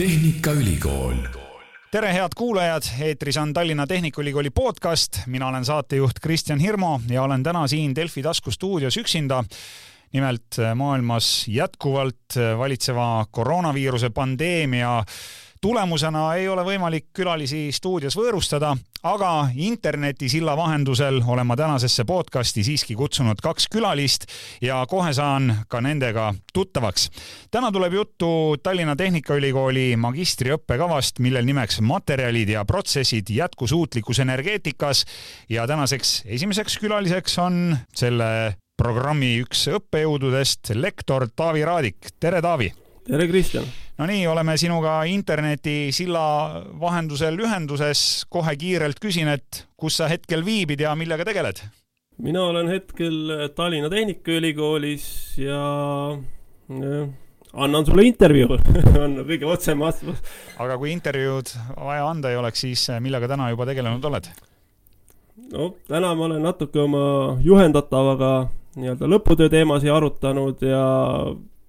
Tehnikaülikool. tere, head kuulajad, eetris on Tallinna Tehnikaülikooli podcast, mina olen saatejuht Kristjan Hirmu ja olen täna siin Delfi taskustuudios üksinda. nimelt maailmas jätkuvalt valitseva koroonaviiruse pandeemia tulemusena ei ole võimalik külalisi stuudios võõrustada, aga internetisilla vahendusel olen ma tänasesse podcasti siiski kutsunud kaks külalist ja kohe saan ka nendega tuttavaks. täna tuleb juttu Tallinna Tehnikaülikooli magistriõppekavast, millel nimeks materjalid ja protsessid jätkusuutlikkus energeetikas ja tänaseks esimeseks külaliseks on selle programmi üks õppejõududest, lektor Taavi Raadik. tere, Taavi! tere, Kristjan! No nii, oleme sinuga internetisilla vahendusel ühenduses. kohe kiirelt küsin, et kus sa hetkel viibid ja millega tegeled? mina olen hetkel Tallinna Tehnikaülikoolis ja annan sulle intervjuu on kõige otsem vastus. aga kui intervjuud vaja anda ei oleks, siis millega täna juba tegelenud oled? no täna ma olen natuke oma juhendatavaga nii-öelda lõputöö teemasid arutanud ja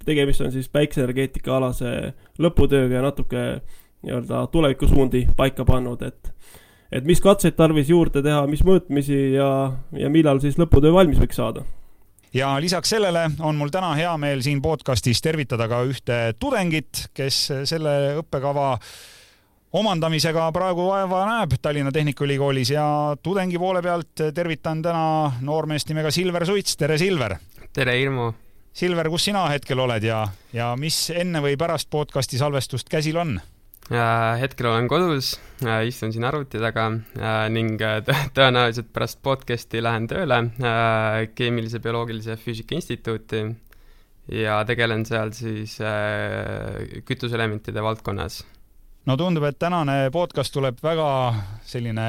tegemist on siis päikseenergeetika alase lõputööga ja natuke nii-öelda tulevikusuundi paika pannud, et et mis katseid tarvis juurde teha, mis mõõtmisi ja, ja millal siis lõputöö valmis võiks saada ja lisaks sellele on mul täna hea meel siin podcastis tervitada ka ühte tudengit, kes selle õppekava omandamisega praegu vaeva näeb Tallinna Tehnikaülikoolis ja tudengi poole pealt tervitan täna noormeest nimega Silver Suits, tere Silver! tere Irmu! Silver, kus sina hetkel oled ja, ja mis enne või pärast podcasti salvestust käsil on? hetkel olen kodus, istun siin arvuti taga ning tõenäoliselt pärast podcasti lähen tööle Keemilise Bioloogilise Füüsika Instituuti ja tegelen seal siis kütuseelementide valdkonnas. no tundub, et tänane podcast tuleb väga selline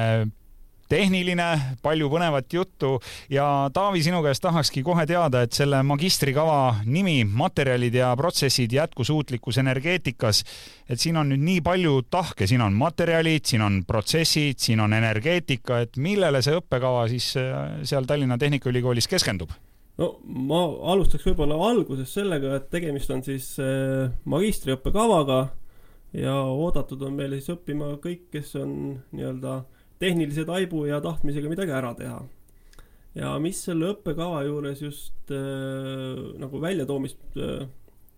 tehniline, palju põnevat juttu. Ja Taavi, sinu käest tahakski kohe teada, et selle magistrikava nimi Materjalid ja protsessid jätkusuutlikkus energeetikas, et siin on nüüd nii palju tahke, siin on materjalid, siin on protsessid, siin on energeetika, et millele see õppekava siis äh, seal Tallinna Tehnikaülikoolis keskendub? no ma alustaks võib-olla alguses sellega, et tegemist on siis äh, magistriõppekavaga ja oodatud on meile siis õppima kõik, kes on nii-öelda tehnilise taibu ja tahtmisega midagi ära teha. ja mis selle õppekava juures just äh, nagu väljatoomist äh,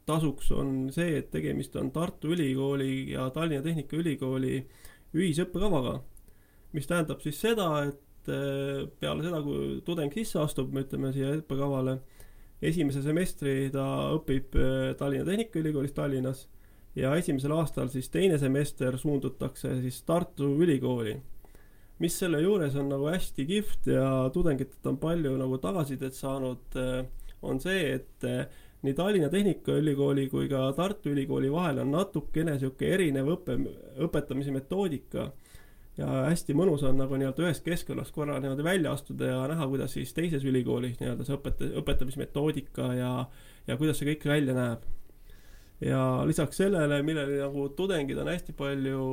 tasuks, on see, et tegemist on Tartu Ülikooli ja Tallinna Tehnikaülikooli ühisõppekavaga. mis tähendab siis seda, et äh, peale seda, kui tudeng sisse astub, me ütleme siia õppekavale, esimese semestri ta õpib äh, Tallinna Tehnikaülikoolis Tallinnas ja esimesel aastal siis teine semester suundutakse siis Tartu Ülikooli mis selle juures on nagu hästi kihvt ja tudengitelt on palju nagu tagasisidet saanud, eh, on see, et eh, nii Tallinna Tehnikaülikooli kui ka Tartu Ülikooli vahel on natukene sihuke erinev õppe, õpetamise metoodika. ja hästi mõnus on nagu nii-öelda ühest keskkonnast korra niimoodi välja astuda ja näha, kuidas siis teises ülikoolis nii-öelda see õpeta-, õpetamismetoodika ja, ja kuidas see kõik välja näeb. ja lisaks sellele, millele nagu tudengid on hästi palju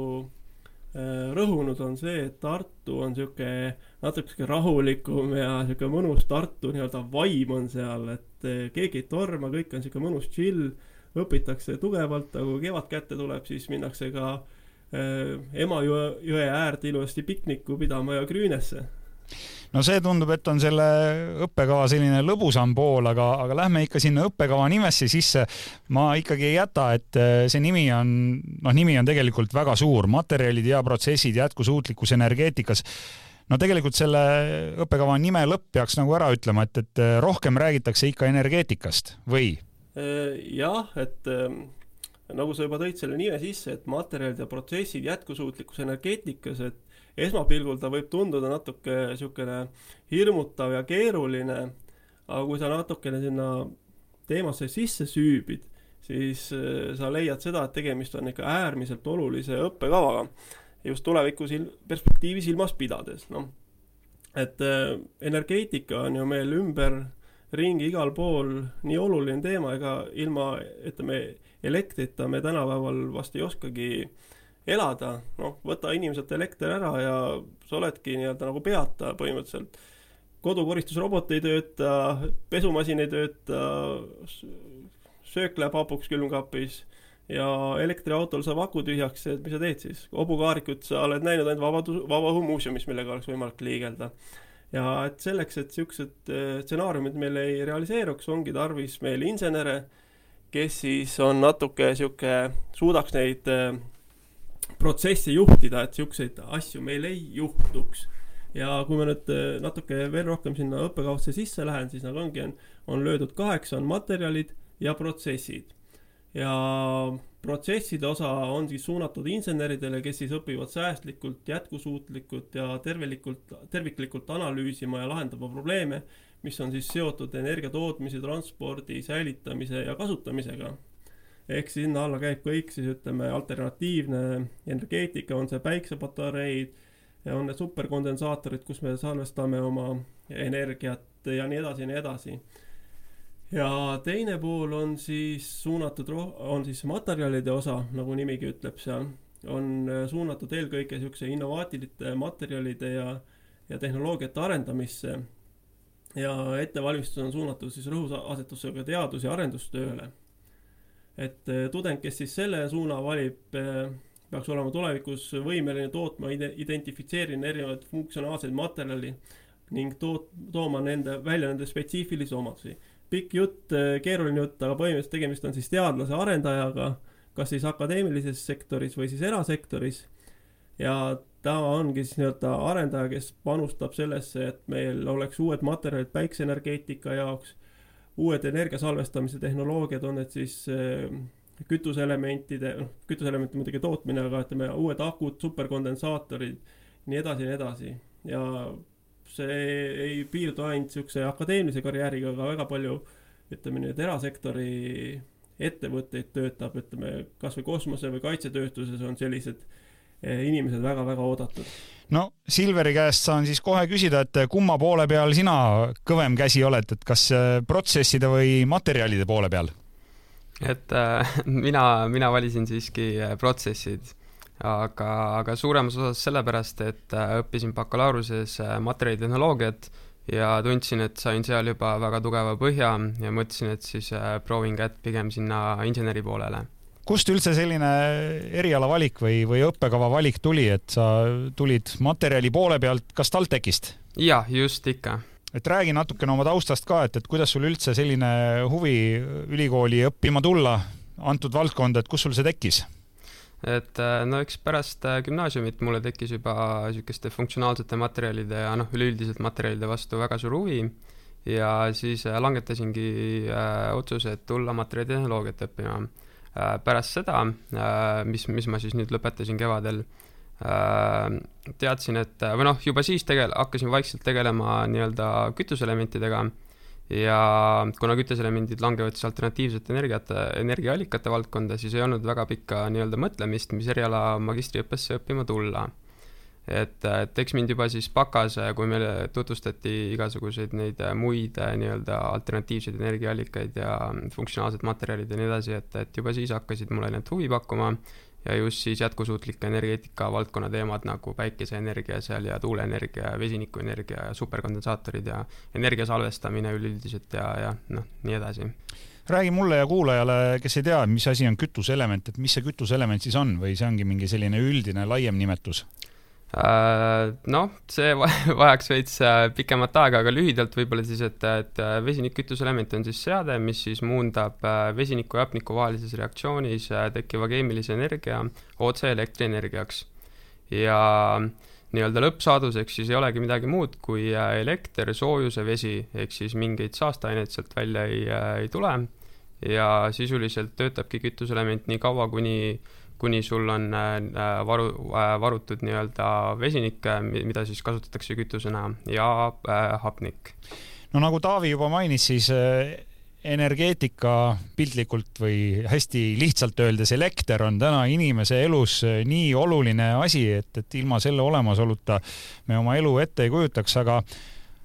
rõhunud, on see, et Tartu on sihuke natuke rahulikum ja sihuke mõnus Tartu nii-öelda vaim on seal, et äh, keegi ei torma, kõik on sihuke mõnus chill, õpitakse tugevalt, aga kui kevad kätte tuleb, siis minnakse ka äh, Emajõe, jõe äärde ilusasti pikniku pidama ja Küünesse no see tundub, et on selle õppekava selline lõbusam pool, aga, aga lähme ikka sinna õppekava nimesse sisse. ma ikkagi ei jäta, et äh, see nimi on, noh, nimi on tegelikult väga suur, materjalid ja protsessid, jätkusuutlikkus energeetikas no tegelikult selle õppekava nime lõpp peaks nagu ära ütlema, et, et äh, rohkem räägitakse ikka energeetikast või? Äh, jah, et nagu sa juba tõid selle nime sisse, et materjalid ja protsessid, jätkusuutlikkus energeetikas, et esmapilgul ta võib tunduda natuke niisugune hirmutav ja keeruline, aga kui sa natukene sinna teemasse sisse süübid, siis äh, sa leiad seda, et tegemist on ikka äärmiselt olulise õppekavaga, just tuleviku sil-, perspektiivi silmas pidades, noh. et äh, energeetika on ju meil ümberringi igal pool nii oluline teema, ega ilma, ütleme, elektrita me tänapäeval vast ei oskagi äh, elada, noh, võta inimeselt elekter ära ja sa oledki nii-öelda nagu peata põhimõtteliselt. kodukoristusrobot ei tööta, pesumasin ei tööta, söök läheb hapuks külmkapis ja elektriautol saab aku tühjaks, et mis sa teed siis? hobukaarikut sa oled näinud ainult Vabadus, Vabaõhumuuseumis, millega oleks võimalik liigelda. ja et selleks, et niisugused äh, stsenaariumid meil ei realiseeruks, ongi tarvis meil insenere, kes siis on natuke niisugune, suudaks neid äh, protsessi juhtida, et niisuguseid asju meil ei juhtuks ja kui ma nüüd äh, natuke veel rohkem sinna õppekavasse sisse lähen, siis nagu ongi, on, on löödud kaheksa, on materjalid ja protsessid ja protsesside osa on siis suunatud inseneridele, kes siis õpivad säästlikult, jätkusuutlikult ja tervelikult, terviklikult analüüsima ja lahendama probleeme, mis on siis seotud energia tootmise, transpordi, säilitamise ja kasutamisega. Ehk sinna alla käib kõik siis ütleme, alternatiivne energeetika, on see päiksepatareid, on need superkondensaatorid, kus me salvestame oma energiat ja nii edasi ja nii edasi ja teine pool on siis suunatud, on siis materjalide osa, nagu nimigi ütleb seal, on äh, suunatud eelkõige niisuguse innovaatiliste materjalide ja, ja tehnoloogiate arendamisse. ja ettevalmistus on suunatud siis rõhuasetusega teadus- ja arendustööle. Et äh, tudeng, kes siis selle suuna valib, äh, peaks olema tulevikus võimeline tootma, identifitseerima erinevaid funktsionaalseid materjali ning toot-, tooma nende, välja nende spetsiifilisi omadusi pikk jutt, äh, keeruline jutt, aga põhimõtteliselt tegemist on siis teadlase arendajaga, kas siis akadeemilises sektoris või siis erasektoris. ja ta ongi siis nii-öelda arendaja, kes panustab sellesse, et meil oleks uued materjalid päikseenergeetika jaoks, uued energia salvestamise tehnoloogiad, on need siis äh, kütuseelementide, noh, kütuseelementide muidugi tootmine, aga ütleme, uued akud, superkondensaatorid, nii edasi ja nii edasi. ja see ei piirdu ainult niisuguse akadeemilise karjääriga, aga väga palju ütleme nüüd erasektori ettevõtteid töötab, ütleme kasvõi kosmose või kaitsetööstuses on sellised eh, inimesed väga-väga oodatud. no Silveri käest saan siis kohe küsida, et kumma poole peal sina kõvem käsi oled, et kas eh, protsesside või materjalide poole peal? et äh, mina, mina valisin siiski protsessid aga, aga suuremas osas sellepärast, et õppisin bakalaureuse materjalitehnoloogiat ja tundsin, et sain seal juba väga tugeva põhja ja mõtlesin, et siis proovin kätt pigem sinna inseneri poolele. Kust üldse selline eriala valik või, või õppekava valik tuli, et sa tulid materjali poole pealt, kas TalTechist? jah, just ikka et räägi natukene oma taustast ka, et, et kuidas sul üldse selline huvi ülikooli õppima tulla antud valdkonda, et kus sul see tekkis? et äh, no eks pärast äh, gümnaasiumit mulle tekkis juba niisuguste funktsionaalsete materjalide ja noh, üleüldiselt materjalide vastu väga suur huvi ja siis äh, langetasingi äh, otsuse, et tulla materjalitehnoloogiat õppima. Pärast seda äh,, mis, mis ma siis nüüd lõpetasin kevadel äh,, teadsin, et või noh, juba siis tegel-, hakkasin vaikselt tegelema nii-öelda kütuseelementidega äh, ja kuna kütuselemendid langevad siis alternatiivsete energiate, energiaallikate valdkonda, siis ei olnud väga pikka nii-öelda mõtlemist, mis eriala magistriõppesse õppima tulla. Et, et eks mind juba siis bakas, kui meile tutvustati igasuguseid neid muid nii-öelda alternatiivseid energiaallikaid ja funktsionaalsed materjalid ja nii edasi, et, et juba siis hakkasid mulle need huvi pakkuma ja just siis jätkusuutlike energeetika valdkonna teemad nagu päikeseenergia seal ja tuuleenergia ja vesinikuenergia ja superkondensaatorid ja energia salvestamine üleüldiselt ja, ja noh, nii edasi. räägi mulle ja kuulajale, kes ei tea, mis asi on kütuseelement, et mis see kütuseelement siis on või see ongi mingi selline üldine laiem nimetus? Äh, noh, see vajaks veits äh, pikemat aega, aga lühidalt võib-olla siis, et, et äh, vesinikkütuseelement on siis seade, mis siis muundab vesiniku ja hapniku vahelises reaktsioonis tekkiva keemilise energia otse elektrienergiaks. ja nii-öelda lõppsaaduseks siis ei olegi midagi muud kui elekter, soojus ja vesi, ehk siis mingeid saasteaineid sealt välja ei, ei tule ja sisuliselt töötabki kütuseelement nii kaua, kuni kuni sul on äh, äh, varu, äh, varutud nii-öelda vesinik, mida siis kasutatakse kütusena ja hapnik. no nagu Taavi juba mainis, siis energeetika piltlikult või hästi lihtsalt öeldes elekter on täna inimese elus nii oluline asi, et, et ilma selle olemasoluta me oma elu ette ei kujutaks, aga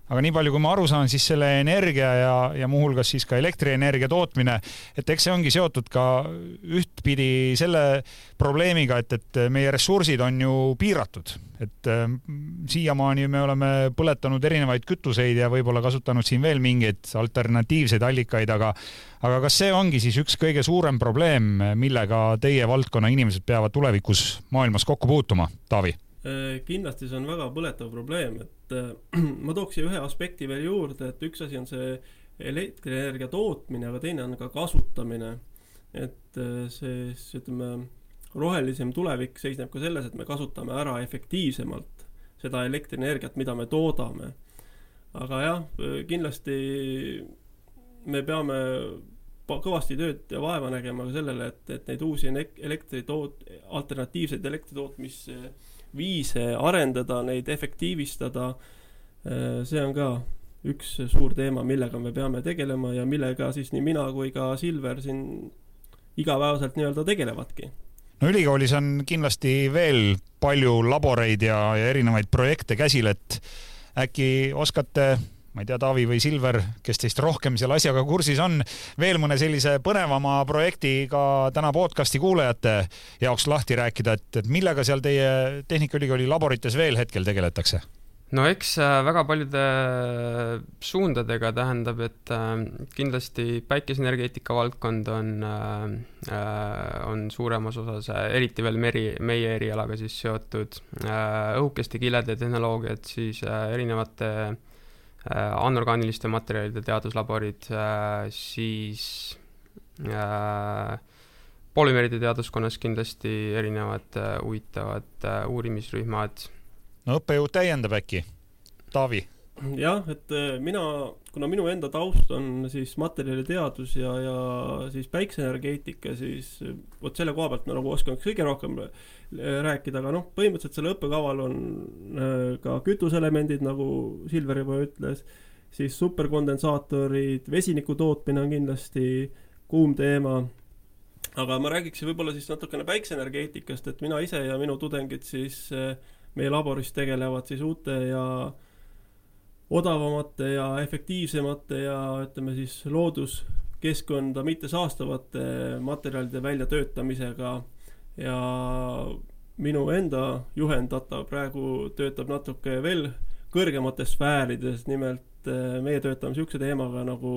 aga nii palju, kui ma aru saan, siis selle energia ja, ja muuhulgas siis ka elektrienergia tootmine, et eks see ongi seotud ka ühtpidi selle probleemiga, et, et meie ressursid on ju piiratud, et äh, siiamaani me oleme põletanud erinevaid kütuseid ja võib-olla kasutanud siin veel mingeid alternatiivseid allikaid, aga aga kas see ongi siis üks kõige suurem probleem, millega teie valdkonna inimesed peavad tulevikus maailmas kokku puutuma, Taavi? Äh, kindlasti see on väga põletav probleem, et äh, ma tooks siia ühe aspekti veel juurde, et üks asi on see elektrienergia tootmine, aga teine on ka kasutamine. et äh, see siis ütleme, rohelisem tulevik seisneb ka selles, et me kasutame ära efektiivsemalt seda elektrienergiat, mida me toodame. aga jah, kindlasti me peame kõvasti tööd ja vaeva nägema ka sellele, et, et neid uusi elektritoot-, alternatiivseid elektritootmis viise arendada, neid efektiivistada. Äh, see on ka üks suur teema, millega me peame tegelema ja millega siis nii mina kui ka Silver siin igapäevaselt nii-öelda tegelevadki. no ülikoolis on kindlasti veel palju laboreid ja, ja erinevaid projekte käsil, et äkki oskate ma ei tea, Taavi või Silver, kes teist rohkem selle asjaga kursis on, veel mõne sellise põnevama projekti ka täna podcasti kuulajate jaoks lahti rääkida, et, et millega seal teie Tehnikaülikooli laborites veel hetkel tegeletakse? no eks äh, väga paljude suundadega tähendab, et äh, kindlasti päikeseenergeetika valdkond on, äh, on suuremas osas, eriti veel meri, meie erialaga siis seotud, õhukeste kilede tehnoloogiad siis erinevate Äh, anorgaaniliste materjalide teaduslaborid, äh, siis äh, polümeeride teaduskonnas kindlasti erinevad huvitavad uurimisrühmad. no õppejõud täiendab äkki? Taavi? jah, et mina, kuna minu enda taust on siis materjaliteadus ja, ja siis päikseenergeetika, siis vot selle koha pealt ma nagu oskan kõige rohkem Äh, rääkida, aga noh, põhimõtteliselt sellel õppekaval on äh, ka kütuseelemendid, nagu Silver juba ütles, siis superkondensaatorid, vesiniku tootmine on kindlasti kuum teema. aga ma räägiksin võib-olla siis natukene päikseenergeetikast, et mina ise ja minu tudengid siis äh, meie laboris tegelevad siis uute ja odavamate ja efektiivsemate ja ütleme siis looduskeskkonda mitte saastavate materjalide väljatöötamisega ja minu enda juhendatav praegu töötab natuke veel kõrgemates sfäärides, nimelt eh, meie töötame niisuguse teemaga nagu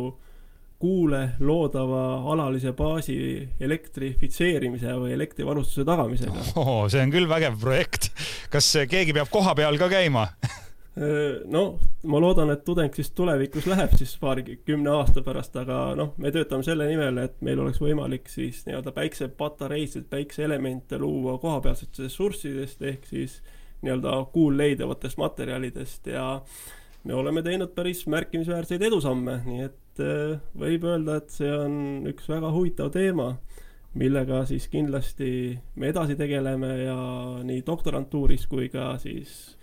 kuule loodava alalise baasi elektrifitseerimise või elektrivarustuse tagamisega oh,. see on küll vägev projekt. kas keegi peab kohapeal ka käima Äh, no ma loodan, et tudeng siis tulevikus läheb siis paarikümne aasta pärast, aga noh, me töötame selle nimel, et meil oleks võimalik siis nii-öelda päiksepatareisid, päikseelemente luua kohapealsetest ressurssidest ehk siis nii-öelda kuul leidavatest materjalidest ja me oleme teinud päris märkimisväärseid edusamme, nii et äh, võib öelda, et see on üks väga huvitav teema, millega siis kindlasti me edasi tegeleme ja nii doktorantuuris kui ka siis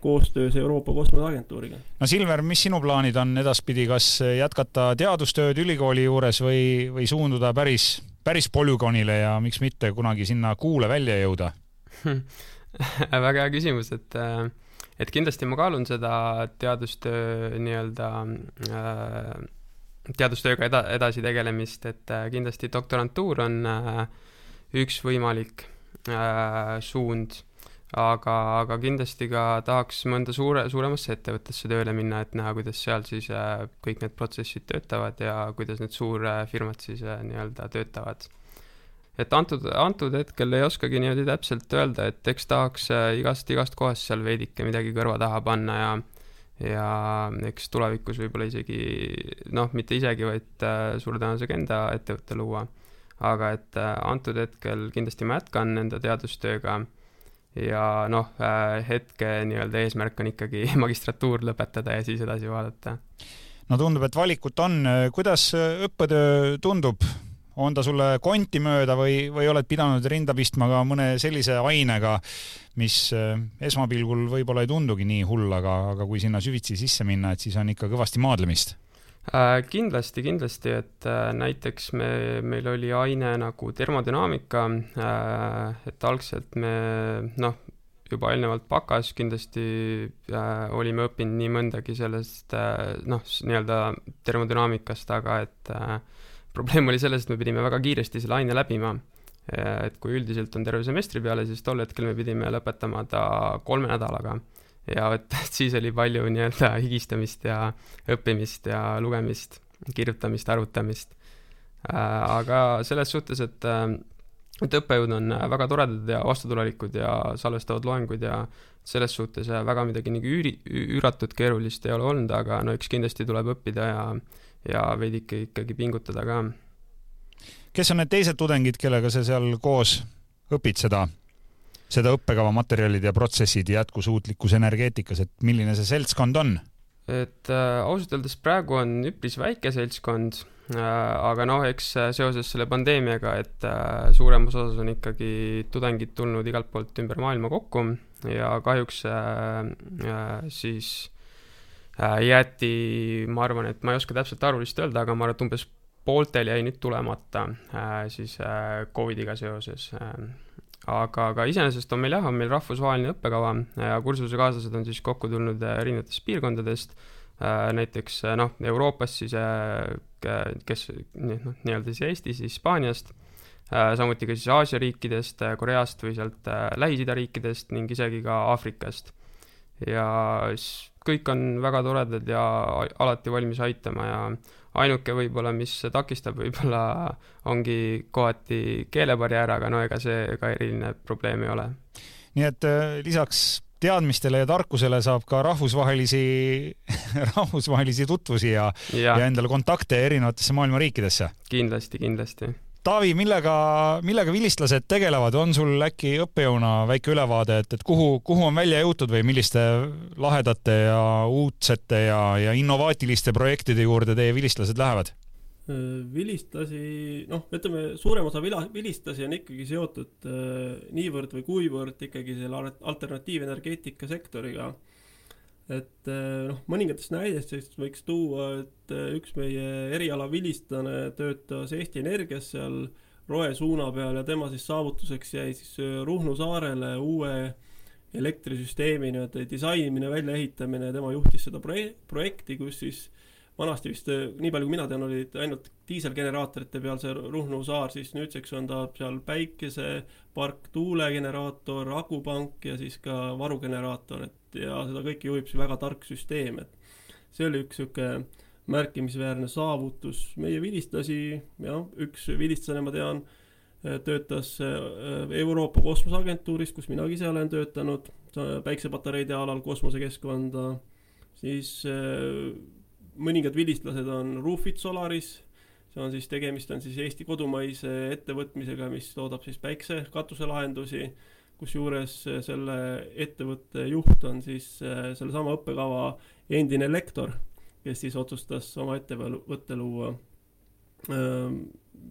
koostöös Euroopa Kosmoseagentuuriga. no Silver, mis sinu plaanid on edaspidi, kas jätkata teadustööd ülikooli juures või, või suunduda päris, päris polügoonile ja miks mitte kunagi sinna kuule välja jõuda? Väga hea küsimus, et et kindlasti ma kaalun seda teadustöö nii-öelda äh, teadustööga eda-, edasi tegelemist, et äh, kindlasti doktorantuur on äh, üks võimalik suund aga, aga kindlasti ka tahaks mõnda suure, suuremasse ettevõttesse tööle minna, et näha, kuidas seal siis äh, kõik need protsessid töötavad ja kuidas need suurfirmad siis äh, nii-öelda töötavad. et antud, antud hetkel ei oskagi niimoodi täpselt öelda, et eks tahaks äh, igast, igast kohast seal veidike midagi kõrva taha panna ja ja eks tulevikus võib-olla isegi noh, mitte isegi, vaid suure tõenäosusega enda ettevõtte luua. aga et antud hetkel kindlasti ma jätkan enda teadustööga ja noh, äh, hetke nii-öelda eesmärk on ikkagi magistratuur lõpetada ja siis edasi vaadata. no tundub, et valikut on. kuidas õppetöö tundub? on ta sulle konti mööda või, või oled pidanud rinda pistma ka mõne sellise ainega, mis äh, esmapilgul võib-olla ei tundugi nii hull, aga, aga kui sinna süvitsi sisse minna, et siis on ikka kõvasti maadlemist Äh, kindlasti, kindlasti, et äh, näiteks me, meil oli aine nagu termodünaamika, äh, et algselt me noh, juba eelnevalt bakas, kindlasti äh, olime õppinud nii mõndagi sellest äh, noh, nii-öelda termodünaamikast, aga et äh, probleem oli selles, et me pidime väga kiiresti selle aine läbima. et kui üldiselt on terve semestri peale, siis tol hetkel me pidime lõpetama ta kolme nädalaga. Ja vot siis oli palju nii-öelda higistamist ja õppimist ja lugemist, kirjutamist, arvutamist. aga selles suhtes, et et õppejõud on äh, väga toredad ja vastutulelikud ja salvestavad loenguid ja selles suhtes äh, väga midagi nagu üüri, üüratut, keerulist ei ole olnud, aga no eks kindlasti tuleb õppida ja, ja veidike ikkagi pingutada ka. kes on need teised tudengid, kellega sa seal koos õpid seda, seda õppekava materjalid ja protsessid jätkusuutlikkus energeetikas, et milline see seltskond on? et äh, ausalt öeldes praegu on üpris väike seltskond Äh, aga noh, eks äh, seoses selle pandeemiaga, et äh, suuremas osas on ikkagi tudengid tulnud igalt poolt ümber maailma kokku ja kahjuks siis jäeti, ma arvan, et ma ei oska täpselt arvulist öelda, aga ma arvan, et umbes pooltel jäi nüüd tulemata siis Covidiga seoses. Aga, aga iseenesest on meil jah, on meil rahvusvaheline õppekava ja kursusekaaslased on siis kokku tulnud erinevatest piirkondadest Äh, näiteks äh, noh, Euroopas siis, äh, kes noh, nii-öelda siis Eestis, Hispaaniast, samuti ka siis Aasia riikidest, Koreast või sealt Lähis-Ida riikidest ning isegi ka Aafrikast. ja kõik on väga toredad ja alati valmis aitama ja ainuke võib-olla, mis takistab, võib-olla ongi kohati keelebarjäär, aga no ega see ka eriline probleem ei ole. nii et lisaks teadmistele ja tarkusele saab ka rahvusvahelisi rahvusvahelisi tutvusi ja, ja., ja endale kontakte erinevatesse maailma riikidesse. kindlasti, kindlasti. Taavi, millega, millega vilistlased tegelevad, on sul äkki õppejõuna väike ülevaade, et, et kuhu, kuhu on välja jõutud või milliste lahedate ja uudsete ja, ja innovaatiliste projektide juurde teie vilistlased lähevad? Äh, vilistlasi, noh, ütleme suurem osa vila-, vilistlasi on ikkagi seotud äh, niivõrd või kuivõrd ikkagi selle alternatiivenergeetika sektoriga. Et äh, noh, mõningatest näidetest võiks tuua, et äh, üks meie eriala vilistlane töötas Eesti Energias seal roe suuna peal ja tema siis saavutuseks jäi siis äh, Ruhnu saarele uue elektrisüsteemi nii-öelda disainimine, väljaehitamine, tema juhtis seda proje-, projekti, kus siis vanasti vist, eh, nii palju kui mina tean, olid ainult diiselgeneraatorite peal see Ruhnu saar, siis nüüdseks on ta seal päikesepark, tuulegeneraator, akupank ja siis ka varugeneraator, et ja seda kõike juhib siis väga tark süsteem, et see oli üks niisugune märkimisväärne saavutus. meie vilistlasi, jah, üks vilistlane ma tean, eh, töötas eh, Euroopa Kosmoseagentuuris, kus minagi ise olen töötanud, päiksepatareide alal kosmosekeskkonda, siis mõningad vilistlased on Roofit Solaris, see on siis, tegemist on siis Eesti kodumaise ettevõtmisega, mis toodab siis päiksekatuslahendusi, kusjuures selle ettevõtte juht on siis äh, sellesama õppekava endine lektor, kes siis otsustas oma ettevõtte luua.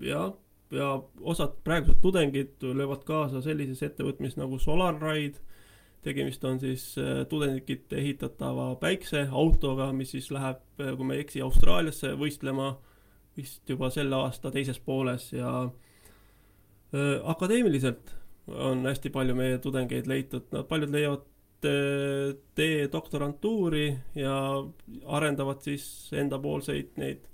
jah, ja osad praegused tudengid löövad kaasa sellises ettevõtmises nagu SolarRide tegemist on siis äh, tudengite ehitatava päikseautoga, mis siis läheb, äh, kui ma ei eksi, Austraaliasse võistlema vist juba selle aasta teises pooles ja äh, akadeemiliselt on hästi palju meie tudengeid leitud, nad paljud leiavad äh, tee doktorantuuri ja arendavad siis endapoolseid neid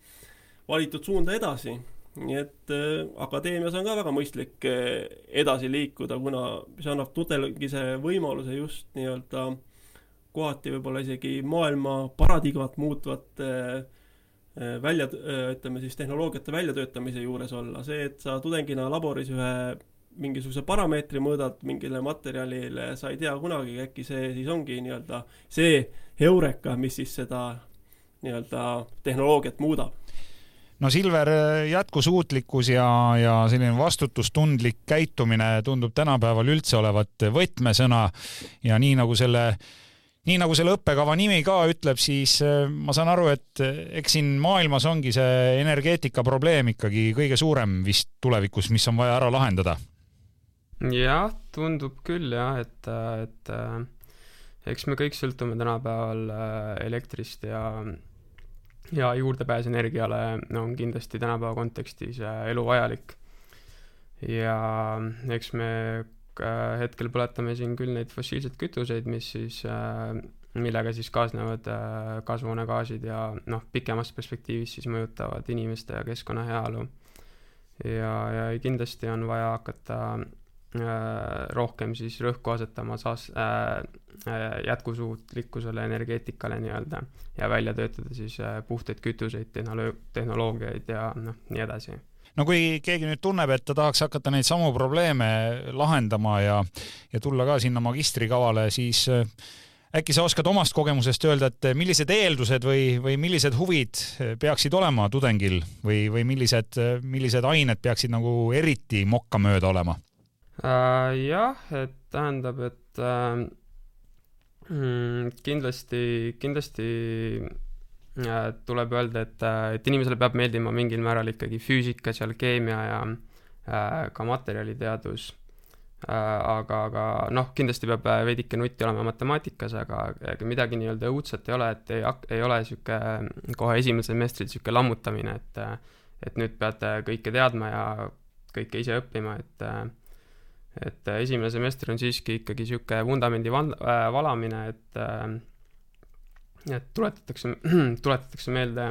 valitud suunda edasi nii et äh, akadeemias on ka väga mõistlik äh, edasi liikuda, kuna see annab tudengise võimaluse just nii-öelda kohati võib-olla isegi maailma paradigmat muutvate äh, välja, ütleme siis tehnoloogiate väljatöötamise juures olla, see, et sa tudengina laboris ühe mingisuguse parameetri mõõdad mingile materjalile, sa ei tea kunagi, äkki see siis ongi nii-öelda see heureka, mis siis seda nii-öelda tehnoloogiat muudab no Silver, jätkusuutlikkus ja, ja selline vastutustundlik käitumine tundub tänapäeval üldse olevat võtmesõna ja nii nagu selle nii nagu selle õppekava nimi ka ütleb, siis äh, ma saan aru, et äh, eks siin maailmas ongi see energeetika probleem ikkagi kõige suurem vist tulevikus, mis on vaja ära lahendada. jah, tundub küll jah, et, et äh, eks me kõik sõltume tänapäeval elektrist ja ja juurdepääs energiale on kindlasti tänapäeva kontekstis äh, eluvajalik. ja eks me äh, hetkel põletame siin küll neid fossiilseid kütuseid, mis siis äh, millega siis kaasnevad kasvuhoonegaasid ja noh, pikemas perspektiivis siis mõjutavad inimeste ja keskkonna heaolu. ja, ja kindlasti on vaja hakata rohkem siis rõhku asetama saas- äh,, jätkusuutlikkusele, energeetikale nii-öelda ja välja töötada siis puhtaid kütuseid, tehnolo-, tehnoloogiaid ja noh, nii edasi. No kui keegi nüüd tunneb, et ta tahaks hakata neid samu probleeme lahendama ja, ja tulla ka sinna magistrikavale, siis äh, äkki sa oskad omast kogemusest öelda, et millised eeldused või, või millised huvid peaksid olema tudengil või, või millised, millised ained peaksid nagu eriti mokkamööda olema äh,? jah, et tähendab, et äh, kindlasti, kindlasti tuleb öelda, et, et inimesele peab meeldima mingil määral ikkagi füüsika, seal keemia ja äh, ka materjaliteadus äh,. aga, aga noh, kindlasti peab veidike nutti olema matemaatikas, aga ega midagi nii-öelda õudset ei ole, et ei, ei ole sihuke kohe esimesel semestril sihuke lammutamine, et, et nüüd peate kõike teadma ja kõike ise õppima, et et esimene semester on siiski ikkagi sihuke vundamendi val-, valamine, et et tuletatakse, tuletatakse meelde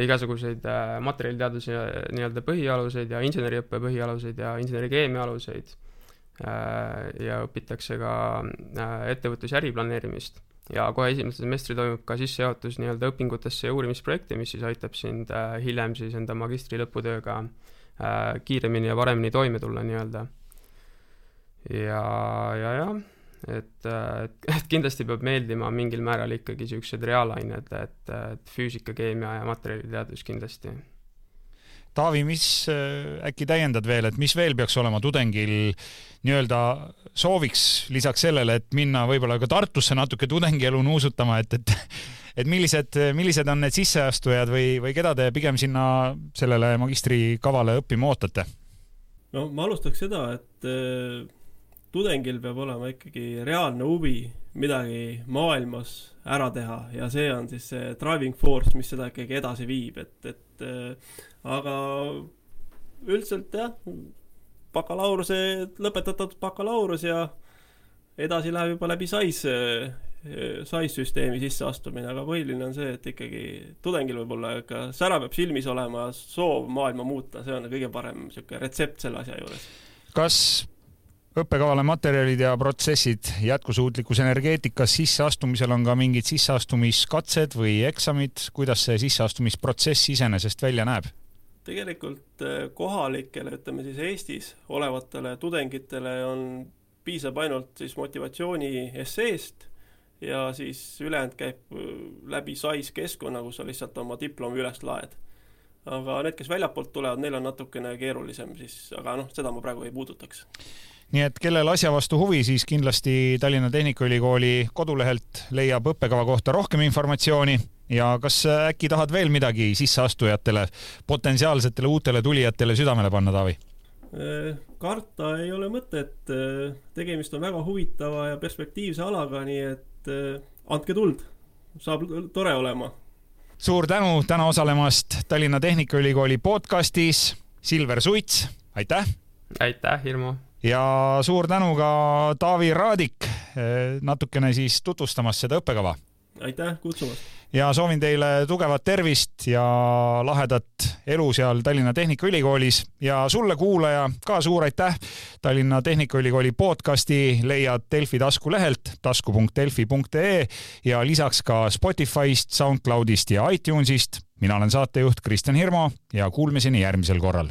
igasuguseid äh, materjaliteaduse nii-öelda põhialuseid ja inseneriõppe põhialuseid ja insenerikeemia aluseid. Äh, ja õpitakse ka äh, ettevõtlus- ja äriplaneerimist. ja kohe esimesel semestril toimub ka sissejuhatus nii-öelda õpingutesse ja uurimisprojekti, mis siis aitab sind hiljem siis enda magistri lõputööga kiiremini ja paremini toime tulla nii-öelda. Ja, ja jah et, et, et kindlasti peab meeldima mingil määral ikkagi niisugused reaalained, et, et füüsika, keemia ja materjaliteadus kindlasti. Taavi, mis äkki täiendad veel, et mis veel peaks olema tudengil nii-öelda sooviks lisaks sellele, et minna võib-olla ka Tartusse natuke tudengielu nuusutama, et, et et millised, millised on need sisseastujad või, või keda te pigem sinna sellele magistrikavale õppima ootate? no ma alustaks seda, et tudengil peab olema ikkagi reaalne huvi midagi maailmas ära teha ja see on siis see driving force, mis seda ikkagi edasi viib, et, et äh, aga üldiselt jah, bakalaureuse, lõpetatud bakalaureus ja edasi läheb juba läbi SAIS, SAIS süsteemi sisseastumine, aga põhiline on see, et ikkagi tudengil võib olla ikka sära peab silmis olema, soov maailma muuta, see on kõige parem niisugune retsept selle asja juures. kas õppekavale materjalid ja protsessid jätkusuutlikus energeetikas sisseastumisel on ka mingid sisseastumiskatsed või eksamid, kuidas see sisseastumisprotsess iseenesest välja näeb? tegelikult äh, kohalikele, ütleme siis Eestis olevatele tudengitele on, piisab ainult siis motivatsiooni esseest ja siis ülejäänud käib äh, läbi SAIS keskkonna, kus sa lihtsalt oma diplomi üles laed. aga need, kes väljapoolt tulevad, neil on natukene keerulisem siis, aga noh, seda ma praegu ei puudutaks nii et kellel asja vastu huvi, siis kindlasti Tallinna Tehnikaülikooli kodulehelt leiab õppekava kohta rohkem informatsiooni ja kas äkki tahad veel midagi sisseastujatele, potentsiaalsetele uutele tulijatele südamele panna, Taavi? Karta ei ole mõtet, tegemist on väga huvitava ja perspektiivse alaga, nii et andke tuld, saab tore olema. suur tänu täna osalemast Tallinna Tehnikaülikooli podcastis, Silver Suits, aitäh! aitäh, Hirmu! Ja suur tänu ka Taavi Raadik eh, natukene siis tutvustamas seda õppekava. aitäh kutsumast! ja soovin teile tugevat tervist ja lahedat elu seal Tallinna Tehnikaülikoolis ja sulle, kuulaja, ka suur aitäh! Tallinna Tehnikaülikooli podcasti leiad Delfi taskulehelt tasku.delfi.ee ja lisaks ka Spotify'st, SoundCloudist ja iTunesist. mina olen saatejuht Kristjan Hirmu ja kuulmiseni järgmisel korral.